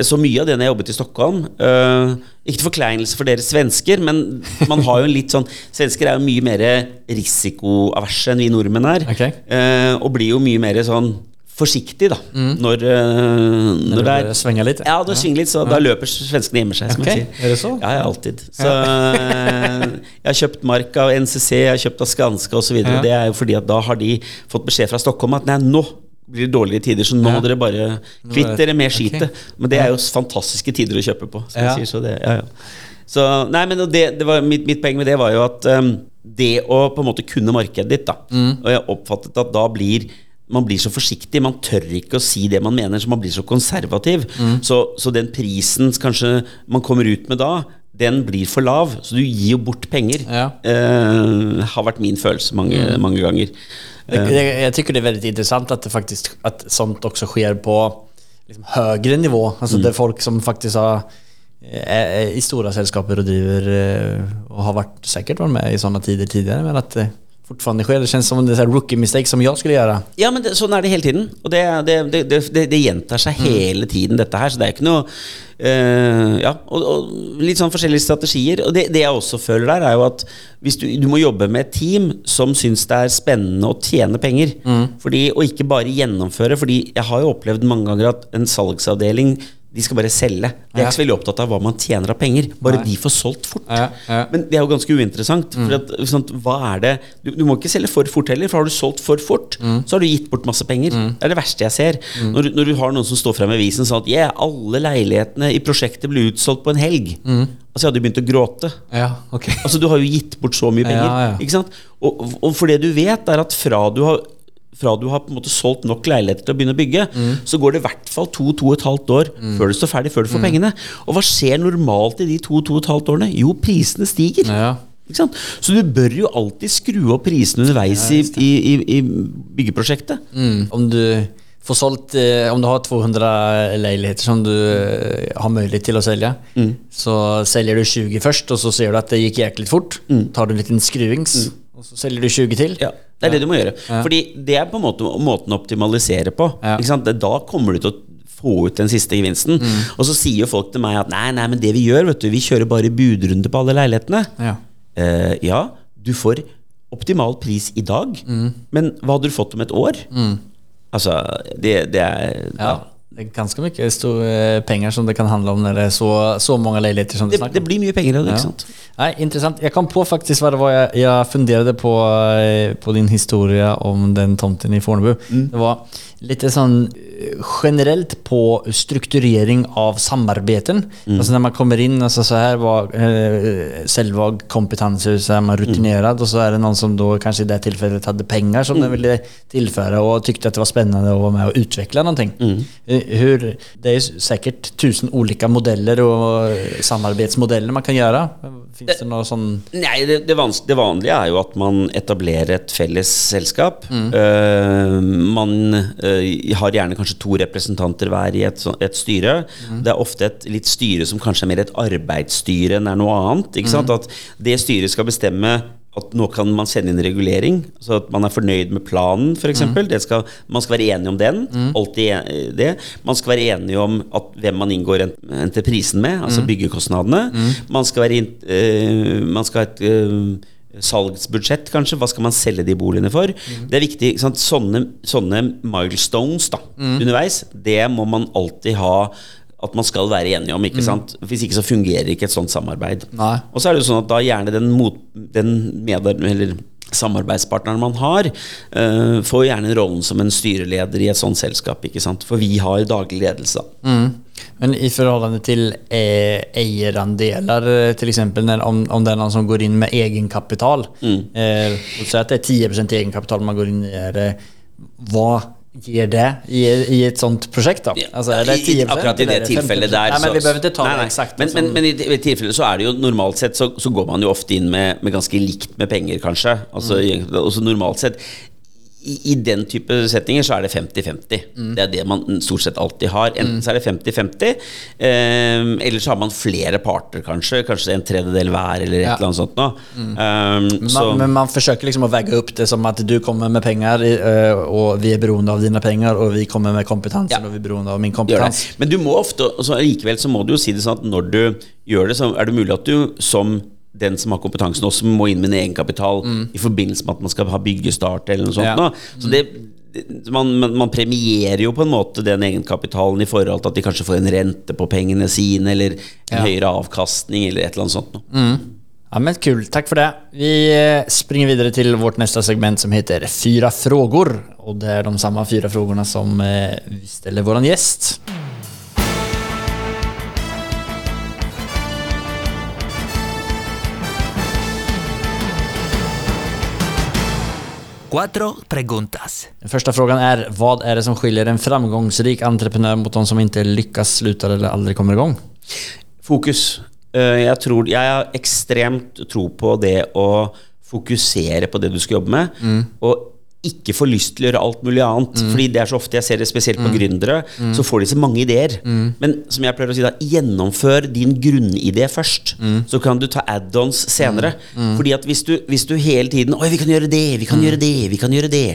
Så mye av det når jeg jobbet i Stockholm uh, Ikke til forkleinelse for dere svensker, men man har jo en litt sånn Svensker er jo mye mer risikoaverse enn vi nordmenn er. Okay. Uh, og blir jo mye mer sånn forsiktig, da. Når, eh, når, det det er svinger litt. Ja, når det svinger litt, så da løper svenskene hjemme seg, som okay. jeg sier. er det så? Ja, ja, alltid. Så eh, jeg har kjøpt mark av NCC, jeg har kjøpt av Skanska osv. Ja. Det er jo fordi at da har de fått beskjed fra Stockholm at nei, nå blir det dårlige tider, så nå må dere bare kvitt dere med skitet. Okay. Men det er jo fantastiske tider å kjøpe på. Som Ja. jeg sier, så det, ja, ja. Så, nei, men det, det var, mitt, mitt poeng med det var jo at um, det å på en måte kunne markedet ditt, da, Mm. og jeg oppfattet at da blir man blir så forsiktig, man tør ikke å si det man mener, så man blir så konservativ. Mm. Så, så den prisen kanskje man kommer ut med da, den blir for lav. Så du gir jo bort penger. Ja. Eh, har vært min følelse mange, mange ganger. Jeg, jeg, jeg tycker det er veldig interessant at det faktisk at sånt også skjer på liksom høyere nivå. det er folk som faktisk har, i store selskaper og driver og har vært, sikkert vært med i sånne tider tidligere, men att det fortfarande sker. Det känns som här rookie mistake som jag skulle göra. Ja, men det, sånn er det hele tiden. Og det, det, det, det, det, gjentar seg hele tiden, dette her. Så det er ikke noe uh, Ja, og, og litt sånn forskjellige strategier. Og det, det jeg også føler der, er jo at hvis du, du må jobbe med et team som syns det er spennende å tjene penger, fordi, og ikke bare gjennomføre. Fordi jeg har jo opplevd mange ganger at en salgsavdeling de skal bare selge. De er ikke så veldig opptatt av hva man tjener av penger. Bare Nei. de får solgt fort. Ja, ja. Men det er jo ganske uinteressant. For at, sånn, hva er det du, du må ikke selge for fort heller, for har du solgt for fort, så har du gitt bort masse penger. Det er det verste jeg ser. Når, du- når du har noen som står frem i avisen sånn at yeah, alle leilighetene i prosjektet ble utsolgt på en helg. Altså jeg hadde begynt å gråte. Ja, ok Altså Du har jo gitt bort så mye penger. Ikke sant? Og, og for det du vet, er at fra du har fra du har på en måte solgt nok leiligheter til å begynne å bygge, så går det i hvert fall to-to og et halvt år før du står ferdig, før du får pengene. Og hva skjer normalt i de to-to og et halvt årene? Jo, prisene stiger. Ja. Ikke sant? Så du bør jo alltid skru opp prisene underveis i, i, i, i byggeprosjektet. Mm. Om du får solgt eh, om du har 200 leiligheter som du eh, har mulighet til å selge, så selger du 20 først, og så sier du at det gikk jæklig fort. Tar du en liten skruvings och så selger du 20 til? Ja, det er det du må gjøre. Fordi det er på en måte måten å optimalisere på. Ja. Da kommer du til å få ut den siste gevinsten. Mm. Og så sier jo folk til meg at nei, nei, men det vi gjør, vet du, vi kjører bare budrunde på alle leilighetene. Ja. uh, ja, du får optimal pris i dag, Mm. men hva hadde du fått om et år? Altså, det, det er Ja. Det er ganske mye store penger som det kan handle om når det er så, så mange leiligheter som det Det, om det blir mye penger av det, ikke sant? nei interessant jeg kom på faktisk hva det var jeg, jeg funderte på, eh, på din historie om den tomten i Fornebu. Det var lite sånn generelt generellt på strukturering av samarbeten. Alltså när man kommer in, alltså så här var eh, Selvag kompetanser, så är man rutinerad och så är det någon som då kanske i det tillfället hade pengar som den ville tillföra och tyckte att det var spännande att vara med och utveckla någonting. Mm. Hur, det är ju säkert tusen olika modeller och samarbeidsmodeller samarbetsmodeller man kan göra. Finns det någon sån... Nei, det, det, vans det vanlige er jo at man etablerer et felles selskap. Uh, man eh, har gjerne kanskje to representanter hver i et, et styre. Det er ofte et litt styre som kanskje er mer et arbeidsstyre enn er noe annet. Ikke sant? At det styret skal bestemme at nå kan man sende inn regulering, så at man er fornøyd med planen f.eks. Mm. skal, man skal være enige om den. Alltid det. Man skal være enige om at, hvem man inngår entreprisen med, altså byggekostnadene. Man skal, være, eh, man skal ha et eh, salgsbudsjett, kanskje. Hva skal man selge de boligene for? Det er viktig. Sånne, sånne milestones da, underveis, det må man alltid ha at man skal være enige om. ikke sant? Hvis ikke så fungerer ikke et sånt samarbeid. Nei. Og så er det jo sånn at da gjerne den, mot, den eller samarbeidspartneren man har, uh, får gjerne rollen som en styreleder i et sånt selskap. ikke sant? For vi har daglig ledelse. da. Men i förhållande till eierandeler ägarandelar, eh, till exempel när, om, om det är någon som går in med egenkapital. Eh, si at att det är 10% egenkapital man går in i. Är det, vad gir det i, i et sånt prosjekt, da? Altså, är det I- Akkurat i det det 50%? tilfellet der nei, men vi behøver ikke ta Nei, det eksakt. Men, men, men i det tilfellet så er det jo normalt sett så, så går man jo ofte inn med, med ganske likt med penger, kanskje. Altså, Mm. normalt sett i, I den type settinger så er det 50-50. Mm. Det er det man stort sett alltid har. Enten så er det 50-50, eh, eller så har man flere parter, kanskje. Kanskje en tredjedel hver, eller et Ja. eller annet sånt noe. Eh, så, man, men man forsøker liksom Å vegge opp det som at du kommer med penger, og vi er beroende av dine penger, og vi kommer med kompetanse, Ja. og vi er beroende av min kompetanse. Men du må ofte, så likevel så må du jo si det sånn at når du gjør det, så er det mulig at du som den som har kompetansen også må inn med en egenkapital i forbindelse med at man skal ha byggestart eller noe sånt. Ja. nå. Så det, man, man, premierer jo på en måte den egenkapitalen i forhold til at de kanskje får en rente på pengene sine, eller en Ja. høyere avkastning, eller et eller annet sånt. noe. Ja men kul, Takk for det. Vi eh, springer videre til vårt neste segment som heter Fyra frågor. Og det er de samme fyra frågorna som eh, vi ställer vår gäst. Cuatro preguntas. Den första frågan är, vad är det som skiljer en framgångsrik entreprenör mot de som inte lyckas, slutar eller aldrig kommer igång? Fokus. Eh, Jeg, tror, jeg har ekstremt tro på det å fokusere på det du skal jobbe med, og ikke får lyst til å gjøre alt mulig annet. Fordi det er så ofte jeg ser det spesielt på gründere, så får de så mange ideer. Men som jeg pleier å si da, gjennomfør din grunnidé først. Så kan du ta add-ons senere. Fordi at hvis du, hvis du hele tiden Oi, vi kan gjøre det, vi kan gjøre det, vi kan gjøre det.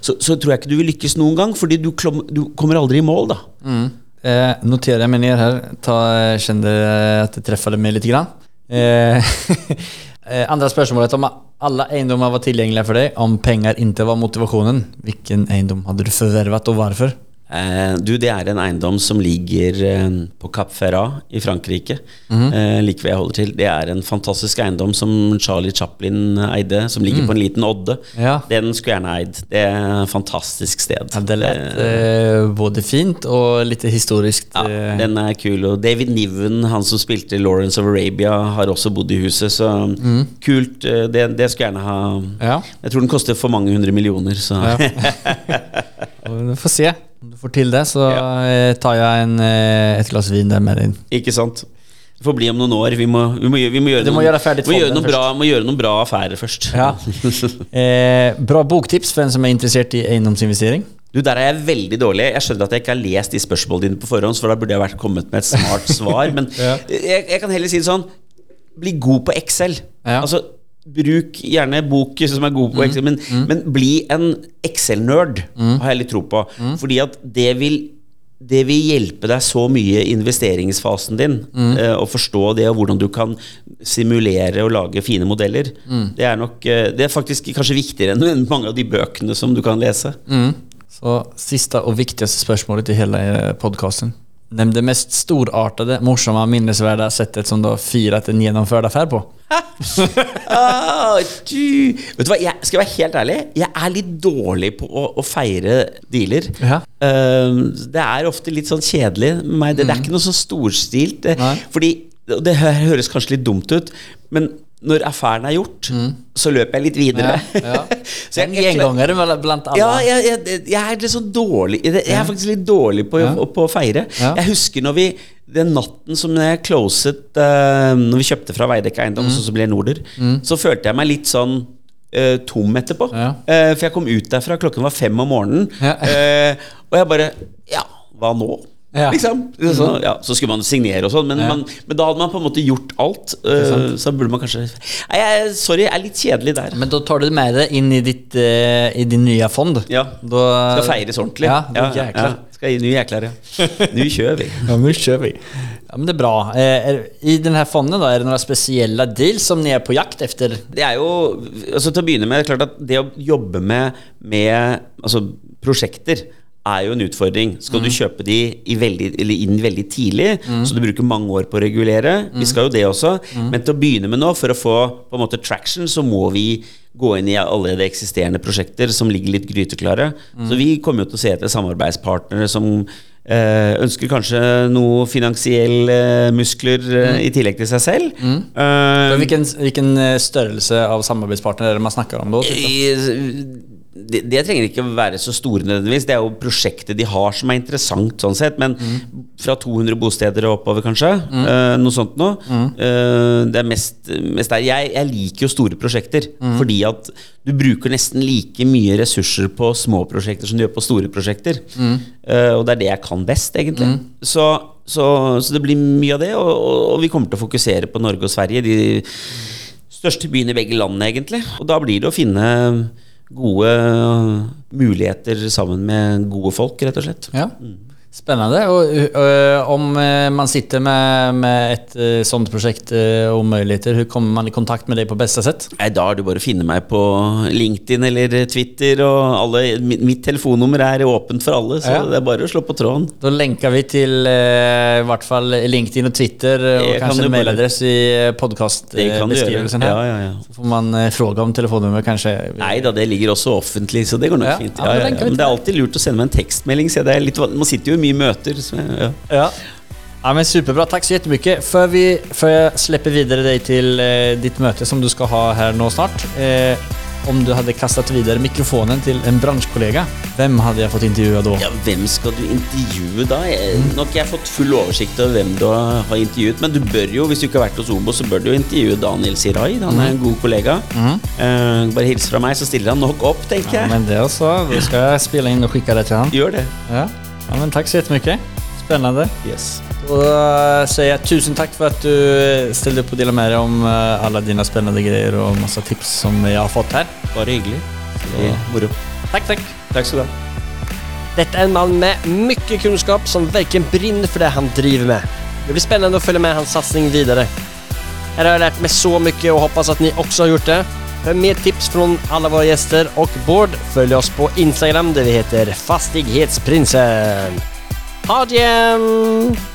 Så, så tror jeg ikke du vil lykkes noen gang, fordi du, klom, du kommer aldri i mål, da. Eh, noterer jeg meg ned her. Ta, kjenner at eh, att det med litt grann. Eh, andre andra spörsmålet. Om alla eiendommer var tilgjengelige for deg om penger ikke var motivasjonen. Hvilken eiendom hadde du forvervet, og varför? Eh, du, det er en eiendom som ligger eh, på Cap Ferrat i Frankrike. eh, like ved jeg holder til. Det er en fantastisk eiendom som Charlie Chaplin eide, som ligger på en liten odde. Ja. Den skulle gjerne eid. Det er et fantastisk sted. Ja, det er Eh, eh, både fint og litt historisk. ja, eh, den er kul. Og David Niven, han som spilte Lawrence of Arabia, har også bodd i huset. Så kult. eh, Det, det skulle jeg gjerne ha Ja. Jeg tror den koster for mange hundre millioner, så Ja. Vi får se. Om du får til det så Ja. eh, tar jeg en, et glass vin der med dig. Ikke sant? Det får bli om noen år. Vi må, vi må, gjøre- vi må gjøre, Du må noen, gjøre må gjøre, noen bra, må gjøre noen bra affærer først. Ja. Eh, bra boktips for en som er interessert i eiendomsinvestering. Du, Der er jeg veldig dårlig. Jeg skjønner at jeg ikke har lest de spørsmålene dine på forhånd, for da burde jeg vært kommet med et smart svar. Men Ja. jeg, jeg kan heller si det sånn Bli god på Excel. Ja. Altså, Bruk gjerne bok som er god på Excel, men, men bli en Excel-nerd, har jeg litt tro på. Fordi at det vil det vil hjelpe deg så mye i investeringsfasen din eh, å forstå det og hvordan du kan simulere og lage fine modeller. Det er nok eh, Det er faktisk kanskje viktigere enn mange av de bøkene som du kan lese. Så siste og viktigste spørsmålet til hele podkasten. Nämn det mest storartade, morsamma, minnesvärda sättet som du har firat en gjennomført affär på. Ah, du. Vet du hva, jeg skal være helt ærlig. Jeg er litt dårlig på å, å feire dealer. Ja. Eh, det er ofte litt sånn kjedelig med meg. Det, det er ikke noe så storstilt. Nei. fordi og Det høres kanskje litt dumt ut, men når affæren er gjort, så løper jeg litt videre. Ja, ja. så jeg, En jeg, gengångare bland- bland ja, jeg, jeg, jeg er litt sånn dårlig Jeg er faktisk litt dårlig på, Ja. på å feire. Jeg husker når vi den natten som jeg closet uh, Når vi kjøpte fra Veidekke Eiendom, Mm. så, så ble jeg mm. så følte jeg meg litt sånn uh, tom etterpå. Eh, for jeg kom ut derfra, klokken var fem om morgenen, og jeg bare Ja, hva nå? Ja. Liksom. Så, ja, så skulle man signere og sånn, men, Ja. men da hadde man på en måte gjort alt. Uh, så burde man kanskje Nei, jeg, Sorry, jeg er litt kjedelig der. Men da tar du med deg inn i, ditt, uh, i din nye fond. Ja. Da, Skal feires ordentlig. Ja, ja, ja. Skal, gi nye jækler, ja. Nå kjører vi. Ja, nå kjører vi. Ja, men det er bra. Er, I denne fondet, fonden er det noen spesielle deals som ni er på jakt efter? Det er jo altså Til å begynne med, det er klart at det å jobbe med, med altså, prosjekter er jo en utfordring. Skal du kjøpe de i veldig, eller inn veldig tidlig, så du bruker mange år på å regulere Vi skal jo det også. Men til å begynne med nå, for å få på en måte traction, så må vi gå inn i allerede eksisterende prosjekter som ligger litt gryteklare. Så vi kommer jo til å se etter samarbeidspartnere som eh, ønsker kanskje noe finansielle muskler eh, i tillegg til seg selv. Eh, Vilken, hvilken, eh, størrelse av samarbeidspartner er det man snakker om då? Det, det trenger ikke å være så store nødvendigvis. Det er jo prosjektet de har som er interessant, sånn sett. Men fra 200 bosteder og oppover, kanskje. eh, noe sånt noe. Eh, det er mest, mest der. Jeg, jeg liker jo store prosjekter, fordi at du bruker nesten like mye ressurser på små prosjekter som du gjør på store prosjekter. Eh, og det er det jeg kan best, egentlig. Så, så, så det blir mye av det, og, og, og vi kommer til å fokusere på Norge og Sverige. De største byene i begge landene, egentlig. Og da blir det å finne gode muligheter sammen med gode folk, rett og slett. Ja. Spännande. Og, eh, om eh, man sitter med, med et uh, sånt prosjekt eh, muligheter, hur kommer man i kontakt med deg på beste sett? Nei, Da er det bare å finne meg på LinkedIn eller Twitter. Og alle, mitt, telefonnummer er åpent for alle, så Ja. det er bare å slå på tråden. Da lenker vi til i hvert fall LinkedIn og Twitter og Jeg kanskje kan mailadress i podkastbeskrivelsen podcastbeskrivelsen Ja, ja, ja. Så får man fråga om telefonnummer kanskje. Nei da, det ligger også offentlig, så det går nok fint. det er alltid lurt å sende meg en tekstmelding. Så det er litt, man sitter jo mye møter. Så, ja. Ja. Ja men superbra, Takk så jättemycket. Før, vi, för jag släpper vidare dig till eh, ditt møte som du skal ha her nå snart. Eh, om du hadde kastet videre mikrofonen til en bransjekollega, hvem hadde jeg fått intervjua da? Ja, hvem skal du intervjue da? Jeg, nå har ikke jeg fått full oversikt over hvem du har intervjuet, men du bør jo, hvis du ikke har vært hos Obo, så bør du intervjue Daniel Sirai. Han er en god kollega. Eh, bare hils fra meg, så stiller han nok opp, tenker Ja, jeg. men det også. Da skal jeg spille inn og skikke det til han. Gjør det. Ja. Ja men tack så jättemycket. Spännande. Yes. Då eh, säger jag tusen tack för att du ställde upp och delade med dig om eh, alla dina spännande grejer och massa tips som jag har fått här. Bare hyggelig. Det er moro. Tack, tack. Takk skal du ha. Detta är en man med mycket kunskap som verkligen brinner för det han driver med. Det blir spännande att följa med hans satsning vidare. Här har jag lärt mig så mycket och hoppas att ni också har gjort det. För mer tips från alla våra gäster och Bård, följ oss på Instagram där vi heter Fastighetsprinsen. Ha det!